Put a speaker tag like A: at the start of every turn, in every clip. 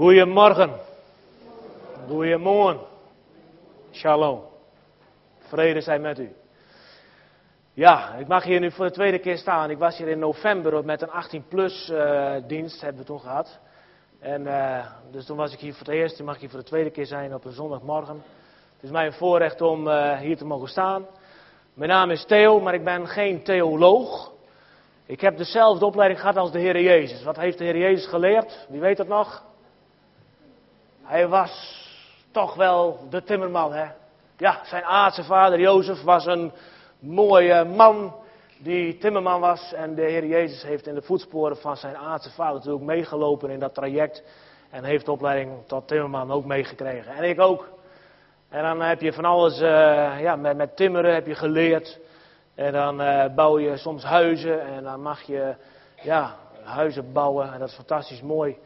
A: Goedemorgen. Goedemorgen. Shalom. Vrede zij met u. Ja, ik mag hier nu voor de tweede keer staan. Ik was hier in november met een 18-plus uh, dienst, hebben we toen gehad. En uh, dus toen was ik hier voor het eerst, nu mag ik hier voor de tweede keer zijn op een zondagmorgen. Het is mij een voorrecht om uh, hier te mogen staan. Mijn naam is Theo, maar ik ben geen theoloog. Ik heb dezelfde opleiding gehad als de Heer Jezus. Wat heeft de Heer Jezus geleerd? Wie weet dat nog? Hij was toch wel de timmerman, hè? Ja, zijn aardse vader Jozef was een mooie man die timmerman was. En de Heer Jezus heeft in de voetsporen van zijn aardse vader natuurlijk meegelopen in dat traject. En heeft de opleiding tot timmerman ook meegekregen. En ik ook. En dan heb je van alles, uh, ja, met, met, timmeren heb je geleerd. En dan uh, bouw je soms huizen en dan mag je, ja, huizen bouwen. En dat is fantastisch mooi.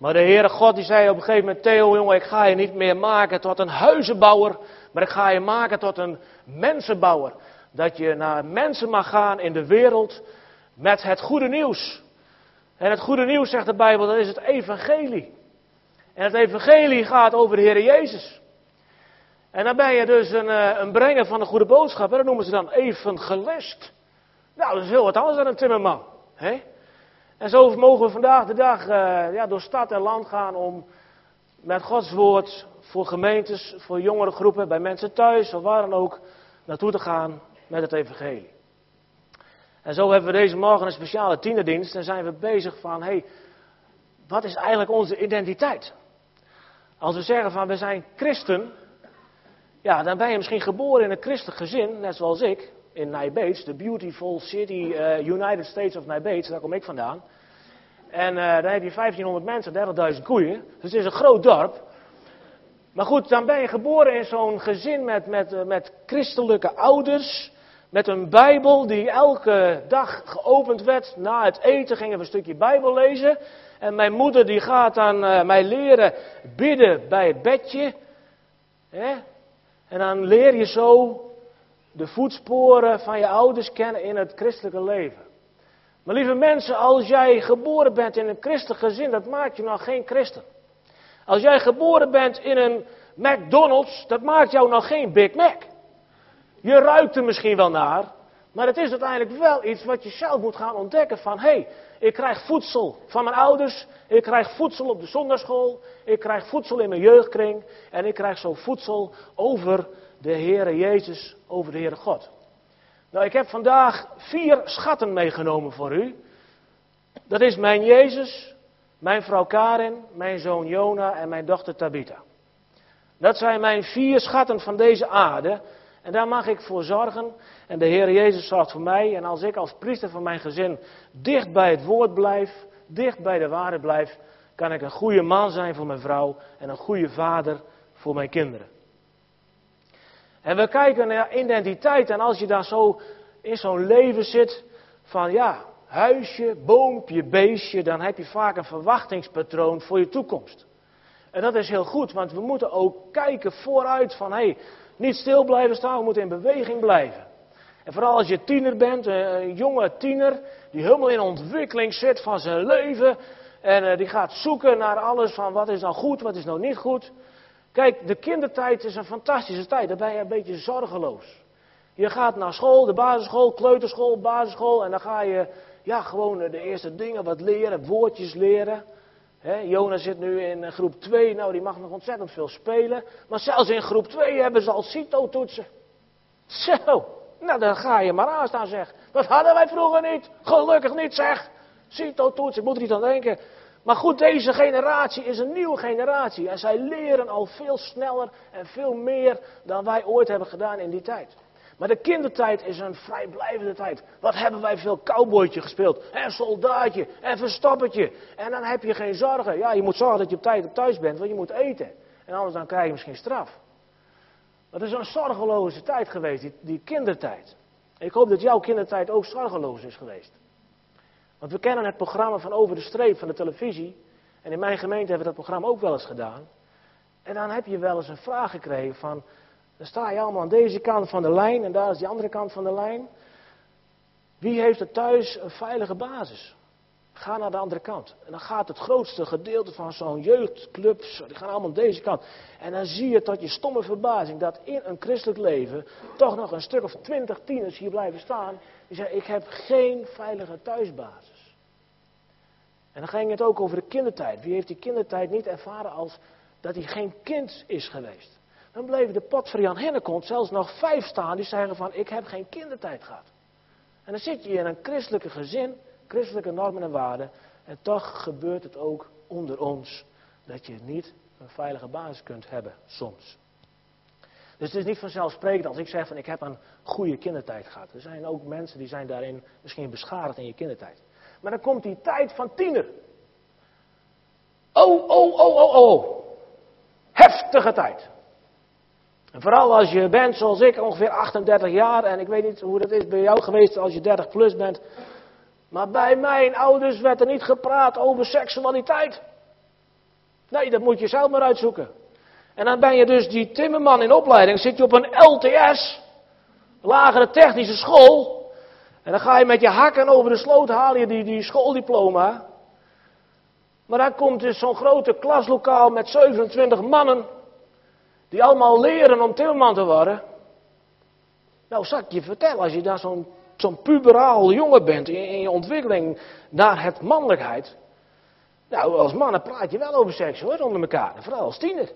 A: Maar de Heere God die zei op een gegeven moment, Theo jongen, ik ga je niet meer maken tot een huizenbouwer, maar ik ga je maken tot een mensenbouwer. Dat je naar mensen mag gaan in de wereld met het goede nieuws. En het goede nieuws, zegt de Bijbel, dat is het evangelie. En het evangelie gaat over de Heer Jezus. En dan ben je dus een, eh, een brenger van de goede boodschap. En dat noemen ze dan evangelist. Nou, dat is heel wat anders dan een timmerman. Hè? En zo mogen we vandaag de dag uh, ja, door stad en land gaan om met Gods woord voor gemeentes, voor jongere groepen, bij mensen thuis of waar dan ook naartoe te gaan met het evangelie. En zo hebben we deze morgen een speciale tienerdienst en zijn we bezig van, hé, hey, wat is eigenlijk onze identiteit? Als we zeggen van we zijn christen, ja, dan ben je misschien geboren in een christelijk gezin, net zoals ik, in Nijbeets, de beautiful city uh, United States of Nijbeets, daar kom ik vandaan. En uh, daar heb je 1500 mensen, 30.000 koeien, dus het is een groot dorp. Maar goed, dan ben je geboren in zo'n gezin met, met, uh, met christelijke ouders, met een Bijbel die elke dag geopend werd. Na het eten gingen we een stukje Bijbel lezen. En mijn moeder die gaat dan uh, mij leren bidden bij het bedje. En dan leer je zo de voetsporen van je ouders kennen in het christelijke leven. Maar lieve mensen, als jij geboren bent in een christelijk gezin, dat maakt je nog geen christen. Als jij geboren bent in een McDonald's, dat maakt jou nog geen Big Mac. Je ruikt er misschien wel naar, maar het is uiteindelijk wel iets wat je zelf moet gaan ontdekken van, hé, hey, ik krijg voedsel van mijn ouders, ik krijg voedsel op de zondagschool, ik krijg voedsel in mijn jeugdkring en ik krijg zo voedsel over de Heere Jezus, over de Heere God. Nou, ik heb vandaag vier schatten meegenomen voor u. Dat is mijn Jezus, mijn vrouw Karin, mijn zoon Jona en mijn dochter Tabitha. Dat zijn mijn vier schatten van deze aarde. En daar mag ik voor zorgen. En de Heer Jezus zorgt voor mij. En als ik als priester van mijn gezin dicht bij het woord blijf, dicht bij de waarde blijf, kan ik een goede man zijn voor mijn vrouw en een goede vader voor mijn kinderen. En we kijken naar identiteit. En als je daar zo in zo'n leven zit van ja, huisje, boompje, beestje, dan heb je vaak een verwachtingspatroon voor je toekomst. En dat is heel goed, want we moeten ook kijken vooruit van hé, hey, niet stil blijven staan, we moeten in beweging blijven. En vooral als je tiener bent, een jonge tiener, die helemaal in ontwikkeling zit van zijn leven. En die gaat zoeken naar alles van wat is nou goed, wat is nou niet goed. Kijk, de kindertijd is een fantastische tijd. Dan ben je een beetje zorgeloos. Je gaat naar school, de basisschool, kleuterschool, basisschool. En dan ga je ja, gewoon de eerste dingen wat leren, woordjes leren. He, zit nu in groep 2, nou die mag nog ontzettend veel spelen. Maar zelfs in groep 2 hebben ze al CITO-toetsen. Zo, nou dan ga je maar aan staan zeg. Dat hadden wij vroeger niet. Gelukkig niet zeg. CITO-toetsen, ik moet er niet aan denken. Maar goed, deze generatie is een nieuwe generatie. En zij leren al veel sneller en veel meer dan wij ooit hebben gedaan in die tijd. Maar de kindertijd is een vrijblijvende tijd. Wat hebben wij veel cowboytje gespeeld. En soldaatje. En verstoppertje. En dan heb je geen zorgen. Ja, je moet zorgen dat je op tijd op thuis bent. Want je moet eten. En anders dan krijg je misschien straf. Het is een zorgeloze tijd geweest. Die, die kindertijd. Ik hoop dat jouw kindertijd ook zorgeloos is geweest. Want we kennen het programma van Over de Streep van de televisie. En in mijn gemeente hebben we dat programma ook wel eens gedaan. En dan heb je wel eens een vraag gekregen van... Dan sta je allemaal aan deze kant van de lijn en daar is die andere kant van de lijn. Wie heeft er thuis een veilige basis? Ga naar de andere kant. En dan gaat het grootste gedeelte van zo'n jeugdclub, die gaan allemaal deze kant. En dan zie je tot je stomme verbazing dat in een christelijk leven toch nog een stuk of twintig tieners hier blijven staan. Die zeggen, ik heb geen veilige thuisbasis. En dan ging het ook over de kindertijd. Wie heeft die kindertijd niet ervaren als dat hij geen kind is geweest? Dan bleven de pot voor Jan Hennekont zelfs nog vijf staan die zeggen van, ik heb geen kindertijd gehad. En dan zit je in een christelijke gezin christelijke normen en waarden. En toch gebeurt het ook onder ons dat je niet een veilige basis kunt hebben, soms. Dus het is niet vanzelfsprekend als ik zeg van ik heb een goede kindertijd gehad. Er zijn ook mensen die zijn daarin misschien beschadigd in je kindertijd. Maar dan komt die tijd van tiener. Oh, oh, oh, oh, oh. Heftige tijd. En vooral als je bent zoals ik, ongeveer 38 jaar, en ik weet niet hoe dat is bij jou geweest als je 30 plus bent. Maar bij mijn ouders werd er niet gepraat over seksualiteit. Nee, dat moet je zelf maar uitzoeken. En dan ben je dus die timmerman in opleiding, zit je op een LTS, lagere technische school. En dan ga je met je hakken over de sloot, haal je die, die schooldiploma. Maar dan komt dus zo'n grote klaslokaal met 27 mannen, die allemaal leren om timmerman te worden. Nou, zal ik je vertellen, als je daar zo'n zo'n puberaal jongen bent in, je ontwikkeling naar het mannelijkheid. Nou, als mannen praat je wel over seks hoor, onder elkaar. vooral als tiener.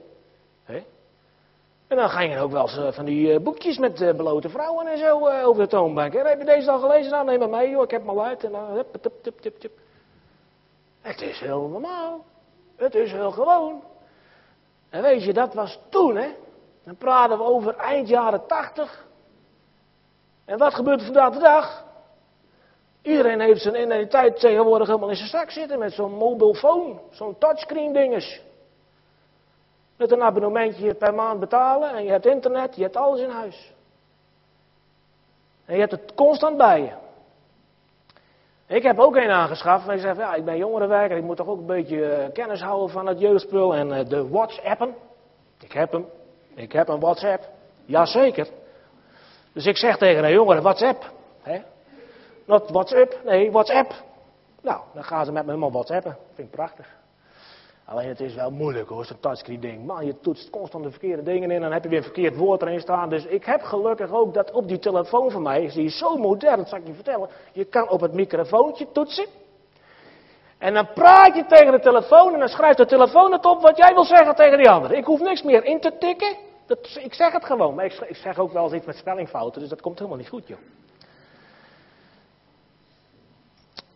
A: En dan ga je ook wel eens eh, van die eh, boekjes met uh, belote vrouwen en zo over de toonbank. Heb je deze al gelezen? Nou, neem maar mee joh, ik heb hem al uit. En dan, hup, tip, tip. Het is heel normaal. Het is heel gewoon. En weet je, dat was toen hè. Dan praten we over eind jaren tachtig. En wat gebeurt er vandaag de dag? Iedereen heeft zijn identiteit tegenwoordig helemaal in zijn zak zitten met zo'n mobile phone, zo'n touchscreen dinges. Met een abonnementje per maand betalen en je hebt internet, je hebt alles in huis. En je hebt het constant bij je. Ik heb ook een aangeschaft. En ik zeg, ja, ik ben jongerenwerker. Ik moet toch ook een beetje eh, kennis houden van het jeugdspul en uh, de WhatsAppen. Ik heb hem. Ik heb een WhatsApp. Jazeker. Dus ik zeg tegen een jongere, WhatsApp. Hè? Not WhatsApp, nee, WhatsApp. Nou, dan gaan ze met me helemaal WhatsAppen. Vind ik prachtig. Alleen het is wel moeilijk hoor, zo'n touchscreen ding. Man, je toetst constant de verkeerde dingen in en dan heb je weer een verkeerd woord erin staan. Dus ik heb gelukkig ook dat op die telefoon van mij, die is zo modern, dat zal ik je vertellen. Je kan op het microfoontje toetsen. En dan praat je tegen de telefoon en dan schrijft de telefoon het op wat jij wil zeggen tegen die andere. Ik hoef niks meer in te tikken. Dat, ik zeg het gewoon, maar ik, ik zeg ook wel eens iets met spellingfouten, dus dat komt helemaal niet goed, joh.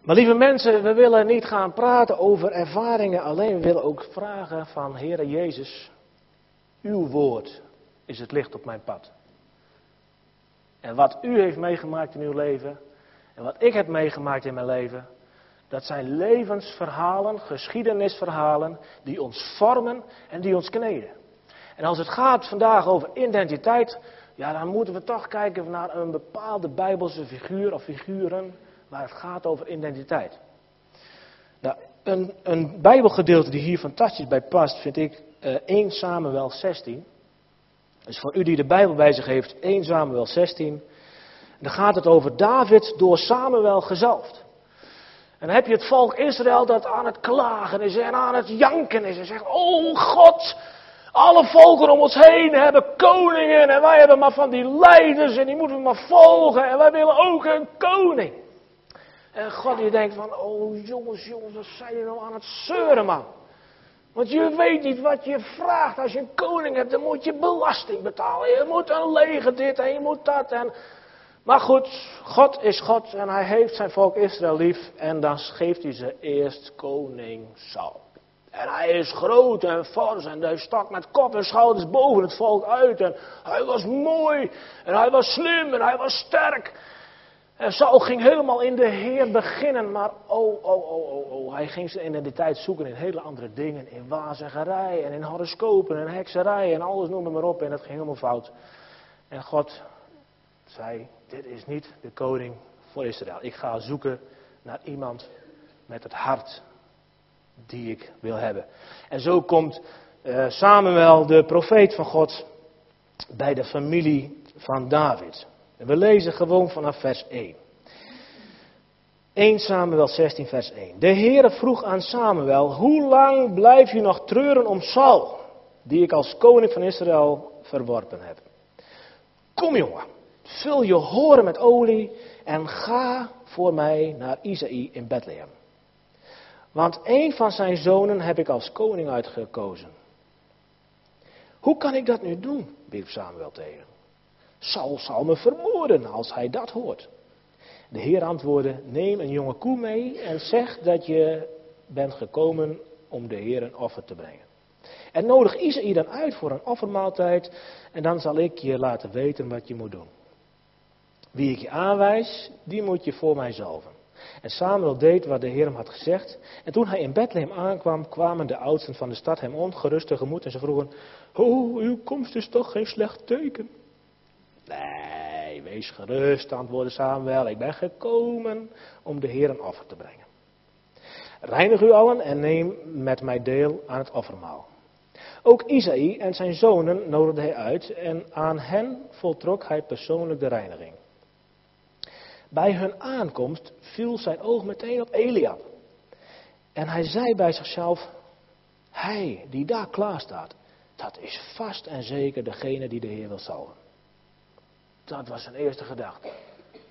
A: Maar lieve mensen, we willen niet gaan praten over ervaringen alleen. We willen ook vragen van Heere Jezus, uw woord is het licht op mijn pad. En wat u heeft meegemaakt in uw leven en wat ik heb meegemaakt in mijn leven, dat zijn levensverhalen, geschiedenisverhalen die ons vormen en die ons kneden. En als het gaat vandaag over identiteit, ja, dan moeten we toch kijken naar een bepaalde bijbelse figuur of figuren waar het gaat over identiteit. Nou, een, een bijbelgedeelte die hier fantastisch bij past, vind ik uh, eh, 1 Samuel 16. Dus voor u die de Bijbel bij zich heeft, 1 Samuel 16. Dan gaat het over David door Samuel gezalfd. En dan heb je het volk Israël dat aan het klagen is en aan het janken is. En zegt, oh God, alle volken om ons heen hebben koningen en wij hebben maar van die leiders en die moeten we maar volgen en wij willen ook een koning. En God die denkt van, oh jongens, jongens, wat zijn jullie nou aan het zeuren man. Want je weet niet wat je vraagt. Als je een koning hebt, dan moet je belasting betalen. Je moet een leger dit en je moet dat. En... Maar goed, God is God en hij heeft zijn volk Israël lief. En dan geeft hij ze eerst koning Saul. En hij is groot en fors en hij stak met kop en schouders boven het volk uit. En hij was mooi en hij was slim en hij was sterk. En Saul ging helemaal in de Heer beginnen, maar oh, oh, oh, oh, oh, hij ging zijn identiteit zoeken in hele andere dingen. In waziggerij en in horoscopen en hekserij en alles noem maar op en dat ging helemaal fout. En God zei, dit is niet de koning voor Israël. Ik ga zoeken naar iemand met het hart die ik wil hebben. En zo komt uh, Samuel, de profeet van God, bij de familie van David. We lezen gewoon vanaf vers 1. 1 Samuel 16, vers 1. De Heere vroeg aan Samuel: Hoe lang blijf je nog treuren om Saul, die ik als koning van Israël verworpen heb? Kom jongen, vul je horen met olie en ga voor mij naar Isaï in Bethlehem. Want een van zijn zonen heb ik als koning uitgekozen. Hoe kan ik dat nu doen? wierp Samuel tegen. Saul zal me vermoorden als hij dat hoort. De Heer antwoordde: Neem een jonge koe mee en zeg dat je bent gekomen om de Heer een offer te brengen. En nodig Isaïe dan uit voor een offermaaltijd en dan zal ik je laten weten wat je moet doen. Wie ik je aanwijs, die moet je voor mij zalven. En Samuel deed wat de Heer hem had gezegd. En toen hij in Bethlehem aankwam, kwamen de oudsten van de stad hem ongerust tegemoet en ze vroegen, Oh, uw komst is toch geen slecht teken? Nee, wees gerust, antwoordde Samuel, ik ben gekomen om de Heer een offer te brengen. Reinig u allen en neem met mij deel aan het offermaal. Ook Isaïe en zijn zonen nodigde hij uit en aan hen voltrok hij persoonlijk de reiniging. Bij hun aankomst viel zijn oog meteen op Eliab. En hij zei bij zichzelf, hij die daar klaar staat, dat is vast en zeker degene die de Heer wil salven. Dat was zijn eerste gedachte.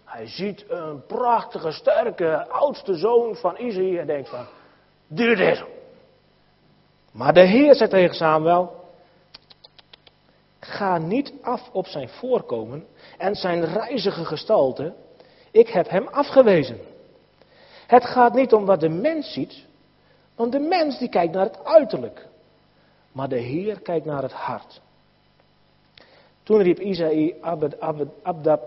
A: Hij ziet een prachtige, sterke, oudste zoon van Isaïe en denkt van, dit Maar de Heer zei tegen Samuel, ga niet af op zijn voorkomen en zijn reizige gestalte, ik heb hem afgewezen. Het gaat niet om wat de mens ziet, want de mens die kijkt naar het uiterlijk. Maar de Heer kijkt naar het hart. Toen riep Isaïe Abed, Abed, Abdab,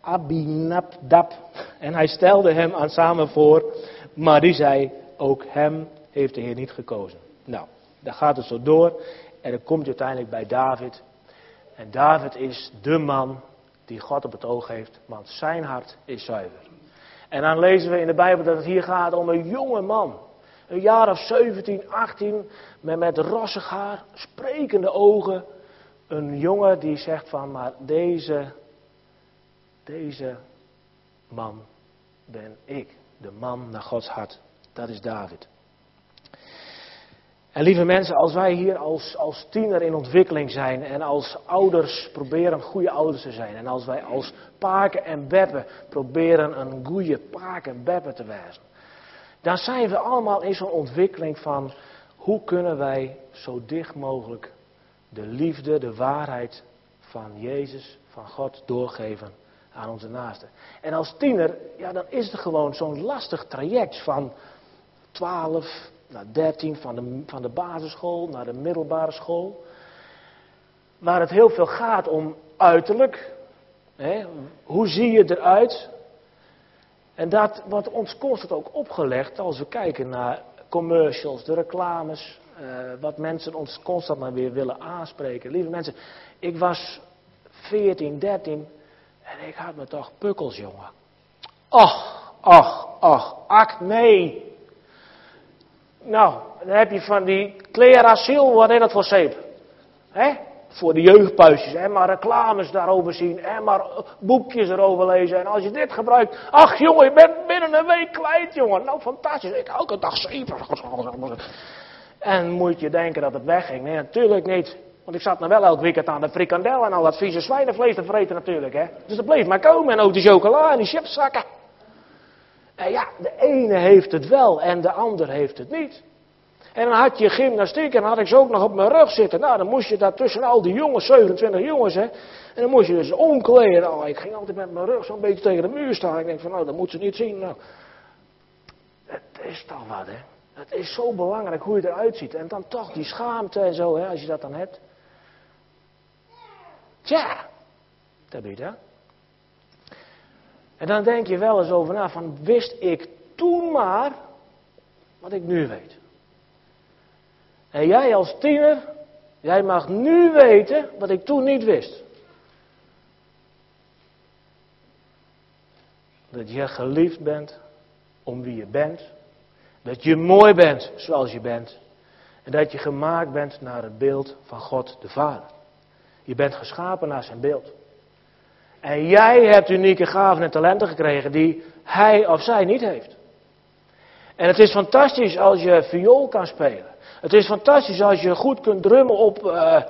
A: Abinabdab en hij stelde hem aan samen voor, maar die zei, ook hem heeft de Heer niet gekozen. Nou, daar gaat het zo door en dan komt je uiteindelijk bij David. En David is de man die God op het oog heeft, want zijn hart is zuiver. En dan lezen we in de Bijbel dat het hier gaat om een jonge man. Een jaar of 17, 18, met, met rossig haar, sprekende ogen. Een jongen die zegt van, maar deze, deze man ben ik. De man naar Gods hart. Dat is David. En lieve mensen, als wij hier als, als tiener in ontwikkeling zijn en als ouders proberen goede ouders te zijn. En als wij als paken en beppen proberen een goede paken en beppen te wijzen. Dan zijn we allemaal in zo'n ontwikkeling van hoe kunnen wij zo dicht mogelijk de liefde, de waarheid van Jezus, van God doorgeven aan onze naasten. En als tiener, ja dan is het gewoon zo'n lastig traject van 12, naar 13 van de, van de basisschool naar de middelbare school. Waar het heel veel gaat om uiterlijk. Hè? Hoe zie je eruit? En dat wordt ons constant ook opgelegd als we kijken naar commercials, de reclames. Uh, wat mensen ons constant maar weer willen aanspreken. Lieve mensen, ik was 14, 13 en ik had me toch pukkels, jongen. Ach, ach, ach, ach, nee. Nou, dan heb je van die Clearasil, wat is dat voor zeep? Hè? Voor de jeugdpuisjes. En maar reclames daarover zien. En maar boekjes erover lezen. En als je dit gebruikt. Ach jongen, je bent binnen een week kwijt jongen. Nou fantastisch. Ik elke dag zeep. En moet je denken dat het wegging? Nee, natuurlijk niet. Want ik zat nou wel elk weekend aan de frikandel en al dat vieze zwijnenvlees te vreten natuurlijk. Hè? Dus dat bleef maar komen. En ook die chocola en die chipszakken. En ja, de ene heeft het wel en de ander heeft het niet. En dan had je gymnastiek en had ik ze ook nog op mijn rug zitten. Nou, dan moest je daar tussen al die jongens, 27 jongens, hè. En dan moest je dus omkleden. Oh, ik ging altijd met mijn rug zo'n beetje tegen de muur staan. Ik denk van, nou, dat moet ze niet zien. Nou, het is toch wat, hè. Het is zo belangrijk hoe je eruit ziet. En dan toch die schaamte en zo, hè, als je dat dan hebt. Tja, dat je dat. En dan denk je wel eens over na van wist ik toen maar wat ik nu weet. En jij als tiener, jij mag nu weten wat ik toen niet wist. Dat je geliefd bent om wie je bent. Dat je mooi bent zoals je bent. En dat je gemaakt bent naar het beeld van God de Vader. Je bent geschapen naar zijn beeld. En jij hebt unieke gaven en talenten gekregen die hij of zij niet heeft. En het is fantastisch als je viool kan spelen. Het is fantastisch als je goed kunt drummen op uh,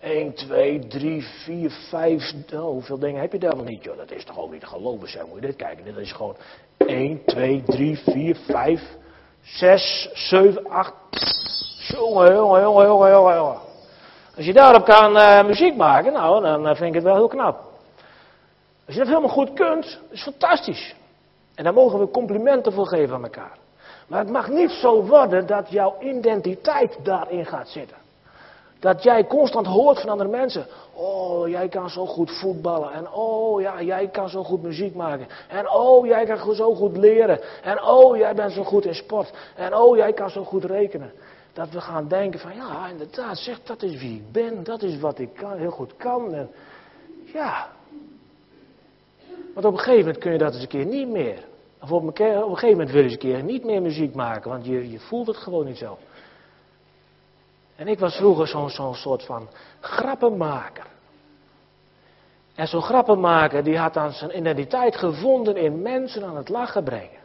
A: 1, 2, 3, 4, 5. Oh, hoeveel dingen heb je daar nog niet, joh? Dat is toch ook niet te geloven, zo moet je dit kijken. Dit is gewoon 1, 2, 3, 4, 5, 6, 7, 8. Jongen, jongen, jongen, jongen, jongen. Als je daarop kan uh, muziek maken, nou, dan uh, vind ik het wel heel knap. Als je dat helemaal goed kunt, is fantastisch. En daar mogen we complimenten voor geven aan elkaar. Maar het mag niet zo worden dat jouw identiteit daarin gaat zitten. Dat jij constant hoort van andere mensen. Oh, jij kan zo goed voetballen. En oh, ja, jij kan zo goed muziek maken. En oh, jij kan zo goed leren. En oh, jij bent zo goed in sport. En oh, jij kan zo goed rekenen. Dat we gaan denken van, ja, inderdaad, zeg, dat is wie ik ben. Dat is wat ik heel goed kan. En ja. Want op een gegeven moment kun je dat eens een keer niet meer. Of op een, op een gegeven moment wil je eens een keer niet meer muziek maken. Want je, je voelt het gewoon niet zo. En ik was vroeger zo'n zo soort van grappenmaker. En zo'n grappenmaker die had dan zijn identiteit gevonden in mensen aan het lachen brengen.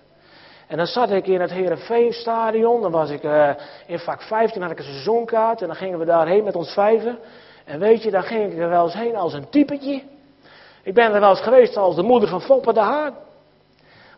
A: En dan zat ik in het Herenveenstadion, dan was ik uh, in vak 15, had ik een seizoenkaart en dan gingen we daarheen met ons vijven. En weet je, daar ging ik er wel eens heen als een typetje. Ik ben er wel eens geweest als de moeder van Foppe de Haan.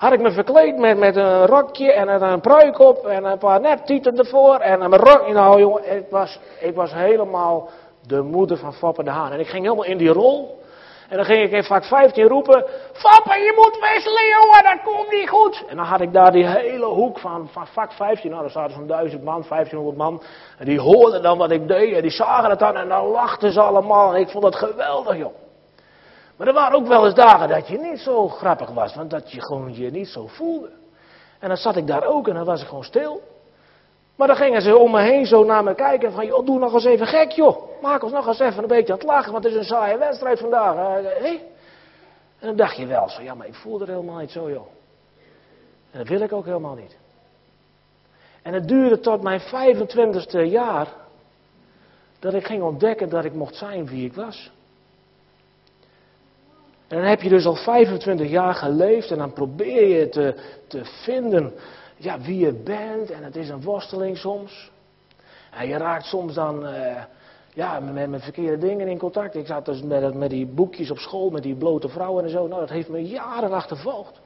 A: Had ik me verkleed met, met een rokje en een pruik op en een paar neptieten ervoor en een rok. Nou jongen, ik was, ik was helemaal de moeder van Foppe de Haan. En ik ging helemaal in die rol. En dan ging ik in vak 15 roepen, Foppe je moet wisselen jongen, dat komt niet goed. En dan had ik daar die hele hoek van, van vak 15, nou daar zaten zo'n duizend man, 1500 man. En die hoorden dan wat ik deed en die zagen het dan en dan lachten ze allemaal. En ik vond het geweldig joh. Maar er waren ook wel eens dagen dat je niet zo grappig was, want dat je gewoon je niet zo voelde. En dan zat ik daar ook en dan was ik gewoon stil. Maar dan gingen ze om me heen zo naar me kijken van, joh, doe nog eens even gek, joh. Maak ons nog eens even een beetje aan het lachen, want het is een saaie wedstrijd vandaag. Uh, En dan dacht je wel zo, ja, maar ik voelde er helemaal niet zo, joh. En dat wil ik ook helemaal niet. En het duurde tot mijn 25ste jaar dat ik ging ontdekken dat ik mocht zijn wie ik was. En dan heb je dus al 25 jaar geleefd en dan probeer je te, te vinden ja, wie je bent. En het is een worsteling soms. En je raakt soms dan uh, ja, met, met verkeerde dingen in contact. Ik zat dus met, met die boekjes op school, met die blote vrouwen en zo. Nou, dat heeft me jaren achtervolgd.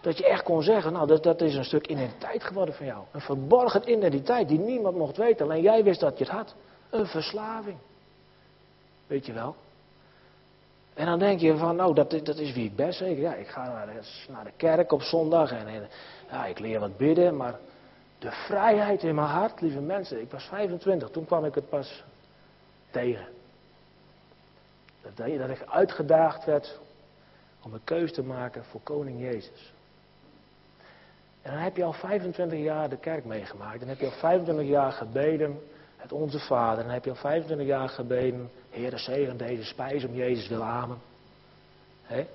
A: Dat je echt kon zeggen, nou, dat, dat is een stuk identiteit geworden van jou. Een verborgen identiteit die niemand mocht weten. Alleen jij wist dat je het had. Een verslaving. Weet je wel? En dan denk je van, nou, dat, dat is wie ben zeker. Ja, ik ga naar de, naar de kerk op zondag en, en ja, ik leer wat bidden, maar de vrijheid in mijn hart, lieve mensen, ik was 25, toen kwam ik het pas tegen. Dat, dat ik uitgedaagd werd om een keus te maken voor koning Jezus. En dan heb je al 25 jaar de kerk meegemaakt. Dan heb je al 25 jaar gebeden, het Onze Vader. Dan heb je al 25 jaar gebeden, Heer, zegen deze spijs om Jezus wil amen. He?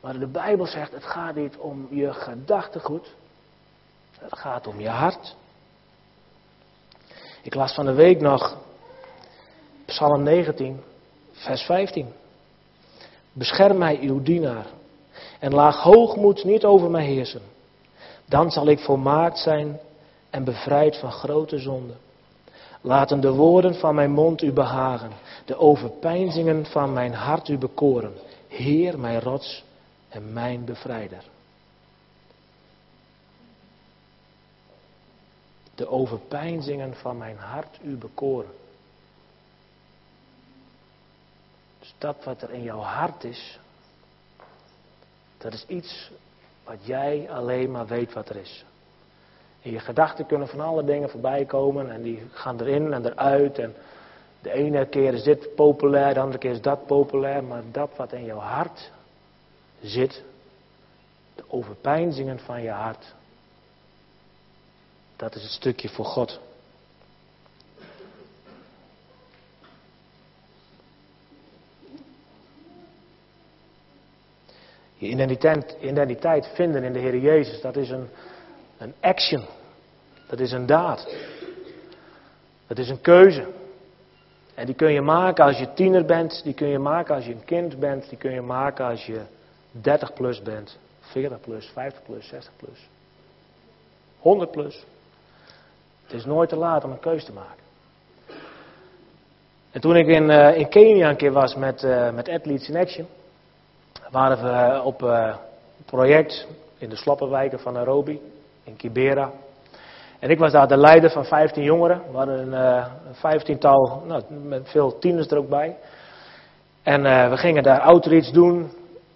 A: Maar de Bijbel zegt, het gaat niet om je gedachtegoed. Het gaat om je hart. Ik las van de week nog Psalm 19, vers 15. Bescherm mij, uw dienaar, en laag hoogmoed niet over mij heersen. Dan zal ik volmaakt zijn en bevrijd van grote zonden. Laten de woorden van mijn mond u behagen, de overpeinzingen van mijn hart u bekoren. Heer, mijn rots en mijn bevrijder. De overpeinzingen van mijn hart u bekoren. Dus dat wat er in jouw hart is, dat is iets wat jij alleen maar weet wat er is. In je gedachten kunnen van alle dingen voorbij komen en die gaan erin en eruit. En de ene keer is dit populair, de andere keer is dat populair. Maar dat wat in jouw hart zit, de overpeinzingen van je hart, dat is het stukje voor God. Je identiteit, identiteit vinden in de Heer Jezus, dat is een, een action. Dat is een daad. Dat is een keuze. En die kun je maken als je tiener bent, die kun je maken als je een kind bent, die kun je maken als je 30 plus bent, 40 plus, 50 plus, 60 plus. 100 plus. Het is nooit te laat om een keus te maken. En toen ik in, uh, in Kenia een keer was met, uh, met Athletes in Action, waren we op uh, een project in de sloppenwijken van Nairobi, in Kibera. En ik was daar de leider van 15 jongeren. We hadden een, een vijftiental, nou, met veel tieners er ook bij. En we gingen daar outreach doen.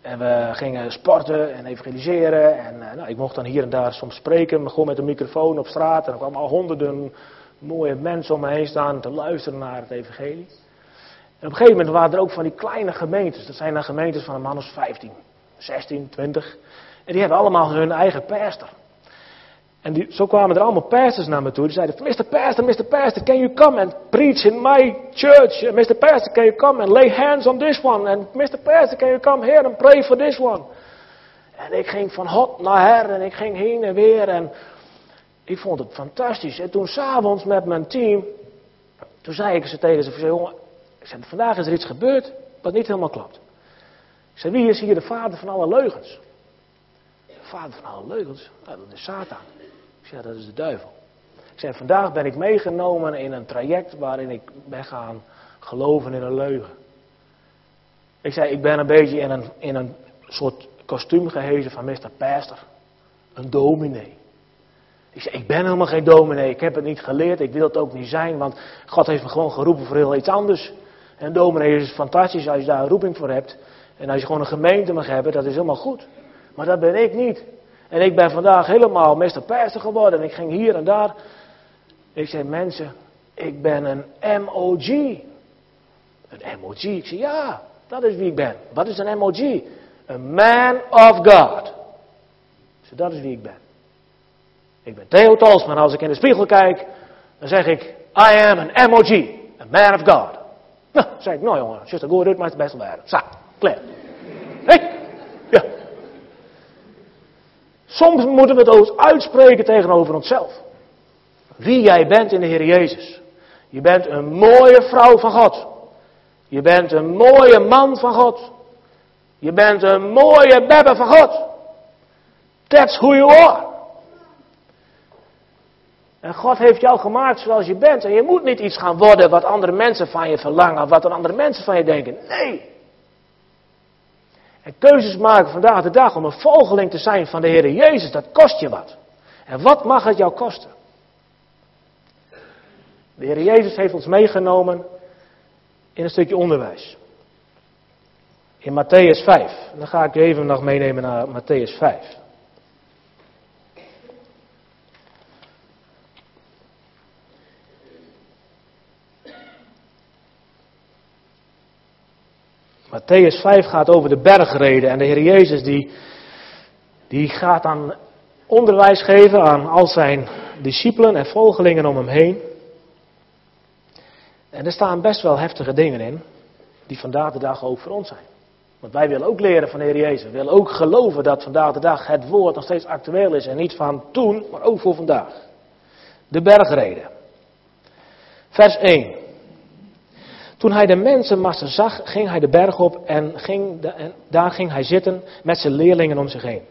A: En we gingen sporten en evangeliseren. En nou, ik mocht dan hier en daar soms spreken, maar gewoon met een microfoon op straat. En er kwamen al honderden mooie mensen om me heen staan te luisteren naar het evangelie. En op een gegeven moment waren er ook van die kleine gemeentes. Dat zijn dan gemeentes van een man of 15, 16, 20. En die hebben allemaal hun eigen pastor. En die, zo kwamen er allemaal pastors naar me toe. Die zeiden, Mr. Pastor, Mr. Pastor, can you come and preach in my church? Mr. Pastor, can you come and lay hands on this one? And Mr. Pastor, can you come here and pray for this one? En ik ging van hot naar her en ik ging heen en weer. En ik vond het fantastisch. En toen s'avonds met mijn team, toen zei ik ze tegen ze, jongen, vandaag is er iets gebeurd wat niet helemaal klopt. Ik zei, wie is hier de vader van alle leugens? De vader van alle leugens? Dat is Satan. Ik zei, dat is de duivel. Ik zei, vandaag ben ik meegenomen in een traject waarin ik ben gaan geloven in een leugen. Ik zei, ik ben een beetje in een, in een soort kostuum gehezen van Mr. Pastor. Een dominee. Ik zei, ik ben helemaal geen dominee, ik heb het niet geleerd, ik wil het ook niet zijn, want God heeft me gewoon geroepen voor heel iets anders. En dominee is fantastisch als je daar een roeping voor hebt. En als je gewoon een gemeente mag hebben, dat is helemaal goed. Maar dat ben ik niet. En ik ben vandaag helemaal Mr. Pastor geworden. En ik ging hier en daar. Ik zei, mensen, ik ben een MOG. Een MOG? Ik zei, ja, dat is wie ik ben. Wat is een MOG? Een man of God. Ik zei, dat is wie ik ben. Ik ben Theo Tolsman. Als ik in de spiegel kijk, dan zeg ik, I am an MOG. A man of God. Nou, zeg ik, nou jongen, a good dude, maar het best wel Zo, klaar. Hey? Ja. Soms moeten we het ook uitspreken tegenover onszelf. Wie jij bent in de Heer Jezus. Je bent een mooie vrouw van God. Je bent een mooie man van God. Je bent een mooie bebbe van God. That's who you are. En God heeft jou gemaakt zoals je bent. En je moet niet iets gaan worden wat andere mensen van je verlangen. Wat andere mensen van je denken. Nee. En keuzes maken vandaag de dag om een volgeling te zijn van de Heer Jezus. Dat kost je wat. En wat mag het jou kosten? De Heer Jezus heeft ons meegenomen in een stukje onderwijs. In Matthäus 5. Dan ga ik even nog meenemen naar Matthäus 5. Matthäus 5 gaat over de bergreden en de Heer Jezus die, die gaat dan onderwijs geven aan al zijn discipelen en volgelingen om hem heen. En er staan best wel heftige dingen in, die vandaag de dag ook voor ons zijn. Want wij willen ook leren van de Heer Jezus. We willen ook geloven dat vandaag de dag het woord nog steeds actueel is. En niet van toen, maar ook voor vandaag. De bergreden. Vers 1. Toen hij de mensenmassa zag, ging hij de berg op en, ging en daar ging hij zitten met zijn leerlingen om zich heen.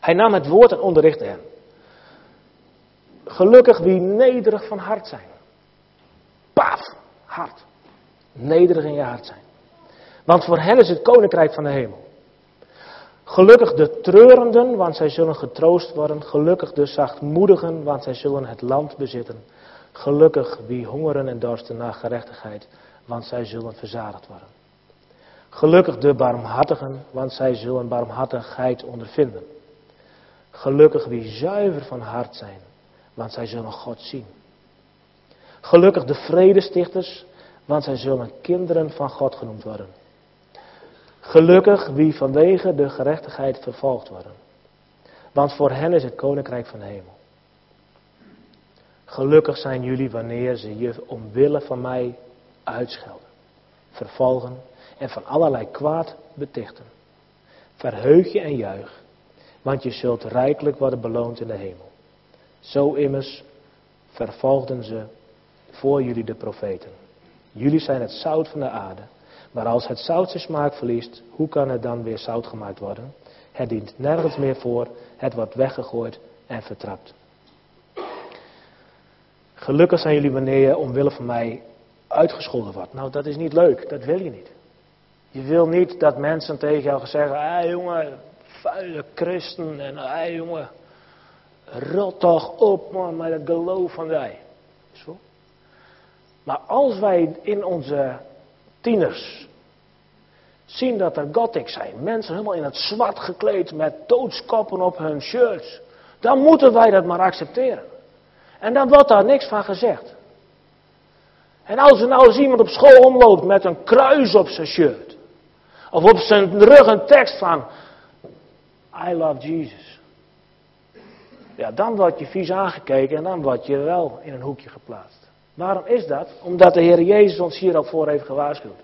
A: Hij nam het woord en onderrichtte hen. Gelukkig wie nederig van hart zijn. Paf, hart. Nederig in je hart zijn. Want voor hen is het koninkrijk van de hemel. Gelukkig de treurenden, want zij zullen getroost worden. Gelukkig de zachtmoedigen, want zij zullen het land bezitten. Gelukkig wie hongeren en dorsten naar gerechtigheid, want zij zullen verzadigd worden. Gelukkig de barmhartigen, want zij zullen barmhartigheid ondervinden. Gelukkig wie zuiver van hart zijn, want zij zullen God zien. Gelukkig de vredestichters, want zij zullen kinderen van God genoemd worden. Gelukkig wie vanwege de gerechtigheid vervolgd worden, want voor hen is het koninkrijk van de hemel. Gelukkig zijn jullie wanneer ze je omwille van mij uitschelden, vervolgen en van allerlei kwaad betichten. Verheug je en juich, want je zult rijkelijk worden beloond in de hemel. Zo immers vervolgden ze voor jullie de profeten. Jullie zijn het zout van de aarde. Maar als het zout zijn smaak verliest, hoe kan het dan weer zout gemaakt worden? Het dient nergens meer voor, het wordt weggegooid en vertrapt. Gelukkig zijn jullie wanneer je omwille van mij uitgescholden wordt. Nou, dat is niet leuk. Dat wil je niet. Je wil niet dat mensen tegen jou zeggen: hé jongen, vuile christen. En hé jongen, rot toch op man met het geloof van wij. Zo. Maar als wij in onze tieners zien dat er gothic zijn, mensen helemaal in het zwart gekleed met doodskoppen op hun shirts, dan moeten wij dat maar accepteren. En dan wordt daar niks van gezegd. En als er nou eens iemand op school omloopt met een kruis op zijn shirt, of op zijn rug een tekst van I love Jesus. Ja, dan word je vies aangekeken en dan word je wel in een hoekje geplaatst. Waarom is dat? Omdat de Heer Jezus ons hier al voor heeft gewaarschuwd.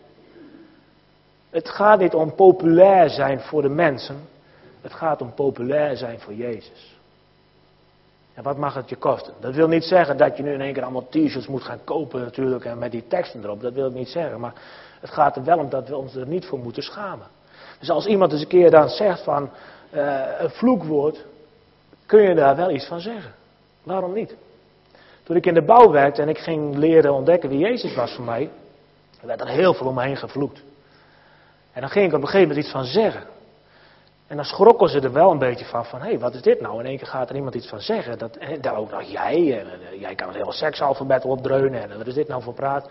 A: Het gaat niet om populair zijn voor de mensen. Het gaat om populair zijn voor Jezus. En wat mag het je kosten? Dat wil niet zeggen dat je nu in één keer allemaal t-shirts moet gaan kopen natuurlijk en met die teksten erop. Dat wil ik niet zeggen. Maar het gaat er wel om dat we ons er niet voor moeten schamen. Dus als iemand eens een keer dan zegt van uh, een vloekwoord, kun je daar wel iets van zeggen. Waarom niet? Toen ik in de bouw werkte en ik ging leren ontdekken wie Jezus was voor mij, werd er heel veel om me heen gevloekt. En dan ging ik op een gegeven moment iets van zeggen. En dan schrokken ze er wel een beetje van, van hé, hey, wat is dit nou? In één keer gaat er iemand iets van zeggen. Dat, en daar ook nog jij, en, eh, jij kan het hele seksalfabet opdreunen, en wat is dit nou voor praat?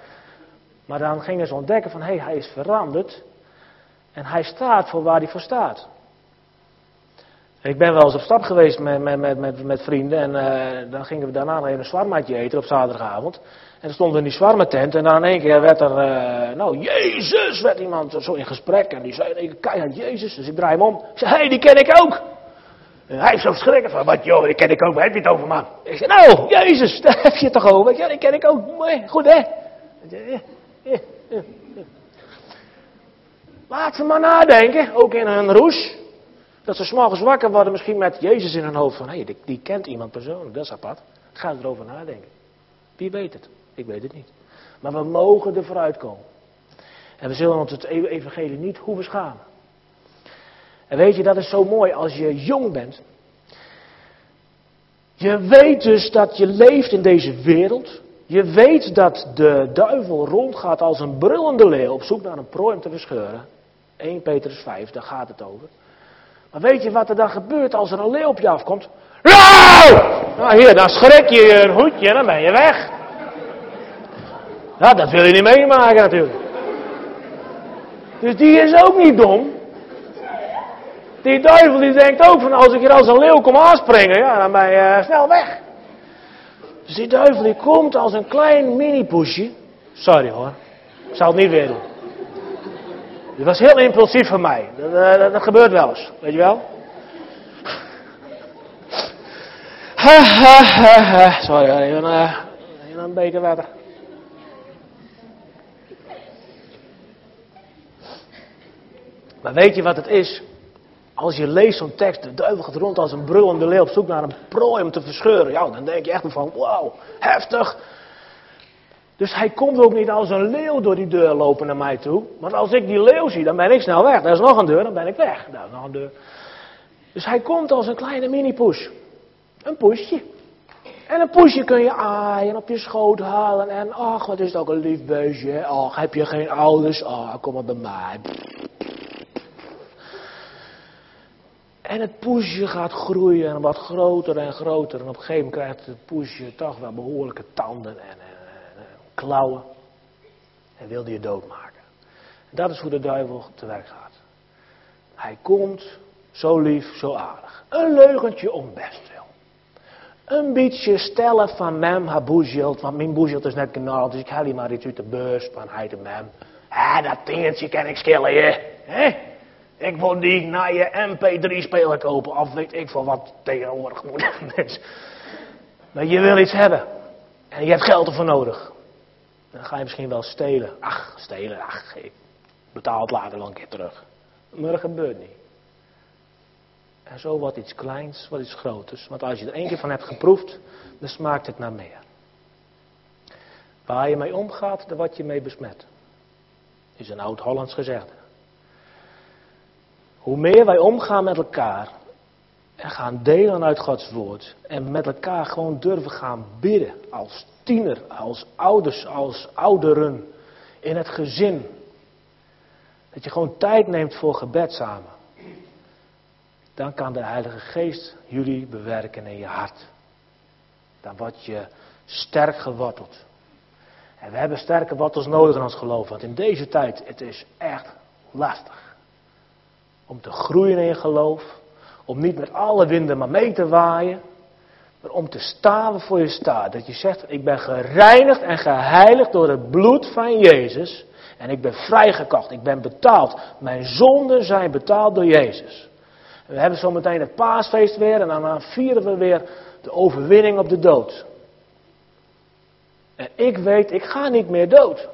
A: Maar dan gingen ze ontdekken van, hé, hey, hij is veranderd. En hij staat voor waar hij voor staat. Ik ben wel eens op stap geweest met, met, met, met, vrienden en uh, dan gingen we daarna nog even een zwarmaatje eten op zaterdagavond. En dan stonden we in die zwarmetent en dan in één keer werd er, uh, nou Jezus, werd iemand zo in gesprek en die zei keihard Jezus. Dus ik draai hem om. Ik zei, hé, hey, die ken ik ook. En hij heeft zo schrikken van, wat joh, die ken ik ook, waar heb je het over man? Ik zei, nou, Jezus, daar heb je het toch over? Ja, die ken ik ook. Mooi, goed hè? Laat ze maar nadenken, ook in een roes. Dat ze s'morgens wakker worden misschien met Jezus in hun hoofd. Van, hé, die, die, kent iemand persoonlijk, dat is apart. Ga erover nadenken. Wie weet het? Ik weet het niet. Maar we mogen er vooruit komen. En we zullen ons het evangelie niet hoeven schamen. En weet je, dat is zo mooi als je jong bent. Je weet dus dat je leeft in deze wereld. Je weet dat de duivel rondgaat als een brullende leeuw op zoek naar een prooi om te verscheuren. 1 Petrus 5, daar gaat het over. Maar weet je wat er dan gebeurt als er een leeuw op je afkomt? Nou, hier, dan schrik je een hoedje en dan ben je weg. Nou, dat wil je niet meemaken natuurlijk. Dus die is ook niet dom. Die duivel die denkt ook van als ik hier als een leeuw kom aanspringen, ja, dan ben je uh, snel weg. Dus die duivel die komt als een klein mini-poesje. Sorry hoor, ik zal het niet weer doen. Dit was heel impulsief van mij. Dat, uh, dat, dat gebeurt wel eens, weet je wel? Sorry, even, een beker water. Maar weet je wat het is? Als je leest zo'n tekst, de duivel gaat rond als een brullende leeuw op zoek naar een prooi om te verscheuren. Ja, dan denk je echt van, wauw, heftig. Dus hij komt ook niet als een leeuw door die deur lopen naar mij toe. Want als ik die leeuw zie, dan ben ik snel weg. Er is nog een deur, dan ben ik weg. Daar is nog een deur. Dus hij komt als een kleine mini-poes. Een poesje. En een poesje kun je aaien, op je schoot halen. En ach, wat is het ook een lief beestje. Ach, heb je geen ouders? Ach, kom maar bij mij. En het poesje gaat groeien en wat groter en groter. En op een gegeven moment krijgt het poesje toch wel behoorlijke tanden en, en, en klauwen. En wilde je doodmaken. En dat is hoe de duivel te werk gaat. Hij komt zo lief, zo aardig. Een leugentje om best wel. Een beetje stellen van mem haar want mijn boezelt is net genald, dus ik haal hier maar iets uit de beurs van hij de mem. Hé, dat dingetje kan ik skillen je. Hè? Ik wil die naar je MP3 speler kopen, of weet ik van wat tegenwoordig moet. maar je wil iets hebben. En je hebt geld ervoor nodig. Dan ga je misschien wel stelen. Ach, stelen, ach, ik betaal het later wel een keer terug. Maar dat gebeurt niet. En zo wordt iets kleins, wat iets groters. Want als je er één keer van hebt geproefd, dan smaakt het naar meer. Waar je mee omgaat, daar word je mee besmet. Is een oud-Hollands gezegde. Hoe meer wij omgaan met elkaar, En gaan delen uit Gods woord. En met elkaar gewoon durven gaan bidden. Als tiener, als ouders, als ouderen. In het gezin. Dat je gewoon tijd neemt voor gebed samen. Dan kan de Heilige Geest jullie bewerken in je hart. Dan word je sterk geworteld. En we hebben sterke wortels nodig in ons geloof. Want in deze tijd, het is echt lastig. Om te groeien in je geloof. Om niet met alle winden maar mee te waaien. Maar om te staan voor je staat. Dat je zegt, ik ben gereinigd en geheiligd door het bloed van Jezus. En ik ben vrijgekocht, ik ben betaald. Mijn zonden zijn betaald door Jezus. We hebben zometeen het paasfeest weer en dan vieren we weer de overwinning op de dood. En ik weet, ik ga niet meer dood.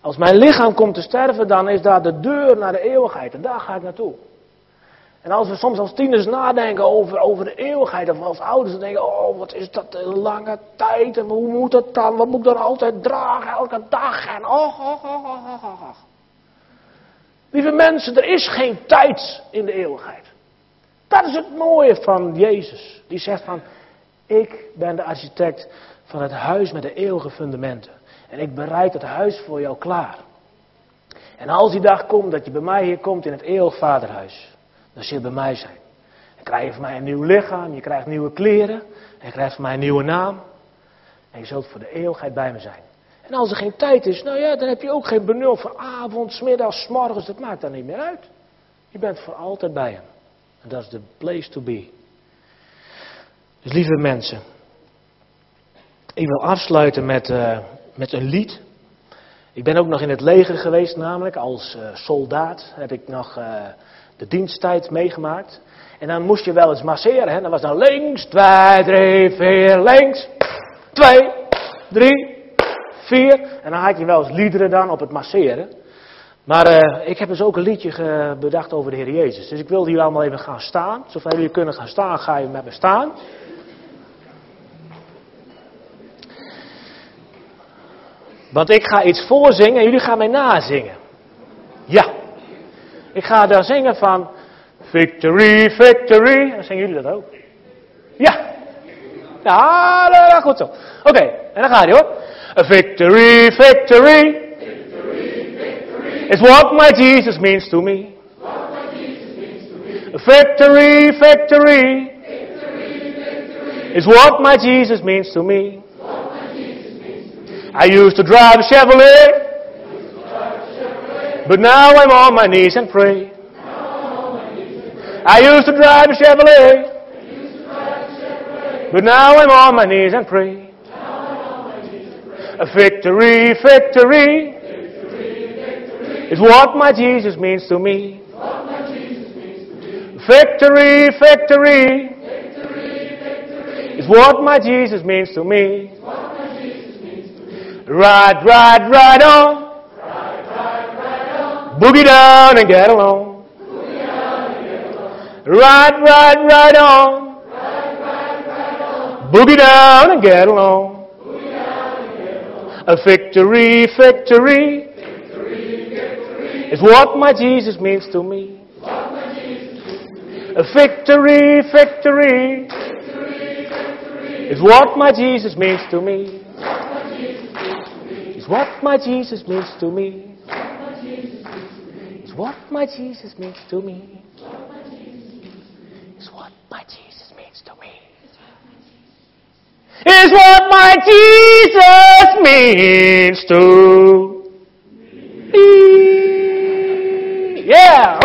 A: Als mijn lichaam komt te sterven, dan is daar de deur naar de eeuwigheid. En daar ga ik naartoe. En als we soms als tieners nadenken over, over de eeuwigheid, of als ouders denken, oh wat is dat een lange tijd, en hoe moet het dan, wat moet ik dan altijd dragen, elke dag, en och, och, och, och, och, och. Lieve mensen, er is geen tijd in de eeuwigheid. Dat is het mooie van Jezus. Die zegt van, ik ben de architect van het huis met de eeuwige fundamenten. En ik bereid het huis voor jou klaar. En als die dag komt dat je bij mij hier komt in het eeuwig vaderhuis, dan zul je bij mij zijn. Dan krijg je van mij een nieuw lichaam, je krijgt nieuwe kleren, en je krijgt van mij een nieuwe naam. En je zult voor de eeuwigheid bij me zijn. En als er geen tijd is, nou ja, dan heb je ook geen benul voor avond, middags, morgens, dat maakt dan niet meer uit. Je bent voor altijd bij hem. En dat is de place to be. Dus lieve mensen, ik wil afsluiten met, uh, met een lied. Ik ben ook nog in het leger geweest, namelijk als uh, soldaat heb ik nog uh, de diensttijd meegemaakt. En dan moest je wel eens masseren. Hè? Dan was dan links, twee, drie, vier, links, twee, drie, vier. En dan had je wel eens liederen dan op het masseren. Maar uh, ik heb dus ook een liedje bedacht over de Heer Jezus. Dus ik wilde hier allemaal even gaan staan. Zoveel jullie kunnen gaan staan, ga je met me staan. Want ik ga iets voorzingen en jullie gaan mij nazingen. Ik ga daar zingen van Victory, Victory. Dan zingen jullie dat ook. Ja. Ja, nou, goed zo. Oké, en dan gaat hij hoor. Victory, victory. Victory, victory. Is what my Jesus means to me. Victory, victory. Is what my Jesus means to me. I used to drive a Chevrolet, but now I'm on my knees and pray. I used to drive a Chevrolet, but now I'm on my knees and pray. A victory, victory, is what my Jesus means to me. Victory, victory, is what my Jesus means to me. Ride, ride, ride on. Boogie down and get along. Ride, ride, ride on. Boogie down and get along. A victory, victory. Is what my Jesus means to me. What my Jesus means to me. A victory, victory. Victory, victory. Is what my Jesus means to me Is what my Jesus means to me. What my Jesus means to me. It's what my Jesus means to me. Is what my Jesus means to me. Yeah.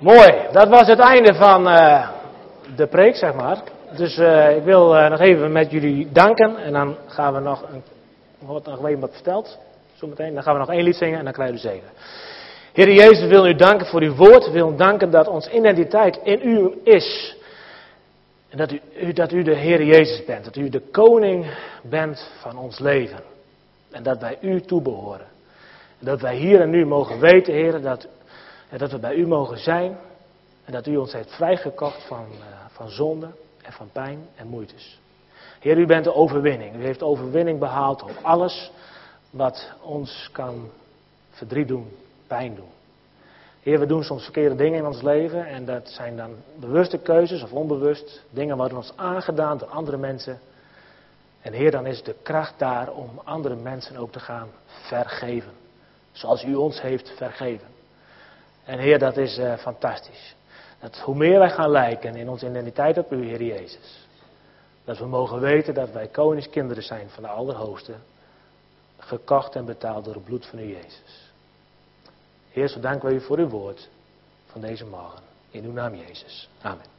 A: Mooi, dat was het einde van uh, de preek, zeg maar. Dus uh, ik wil uh, nog even met jullie danken. En dan gaan we nog, een, wordt nog even wat verteld. Zometeen. Dan gaan we nog één lied zingen en dan krijgen we zegen. Heer Jezus, we willen u danken voor uw woord. We willen danken dat onze identiteit in u is. En dat u, dat u de Heer Jezus bent. Dat u de koning bent van ons leven. En dat wij u toebehoren. En dat wij hier en nu mogen weten, Heer, dat, dat we bij u mogen zijn. En dat u ons heeft vrijgekocht van, uh, van zonde en van pijn en moeites. Heer, u bent de overwinning. U heeft overwinning behaald op alles wat ons kan verdriet doen, pijn doen. Heer, we doen soms verkeerde dingen in ons leven en dat zijn dan bewuste keuzes of onbewust. Dingen worden ons aangedaan door andere mensen. En Heer, dan is de kracht daar om andere mensen ook te gaan vergeven. Zoals u ons heeft vergeven. En Heer, dat is uh, fantastisch. Dat hoe meer wij gaan lijken in onze identiteit op u, Heer Jezus. Dat we mogen weten dat wij koningskinderen zijn van de Allerhoogste. Gekocht en betaald door het bloed van u, Jezus. Heer, zo danken wij u voor uw woord van deze morgen. In uw naam, Jezus. Amen.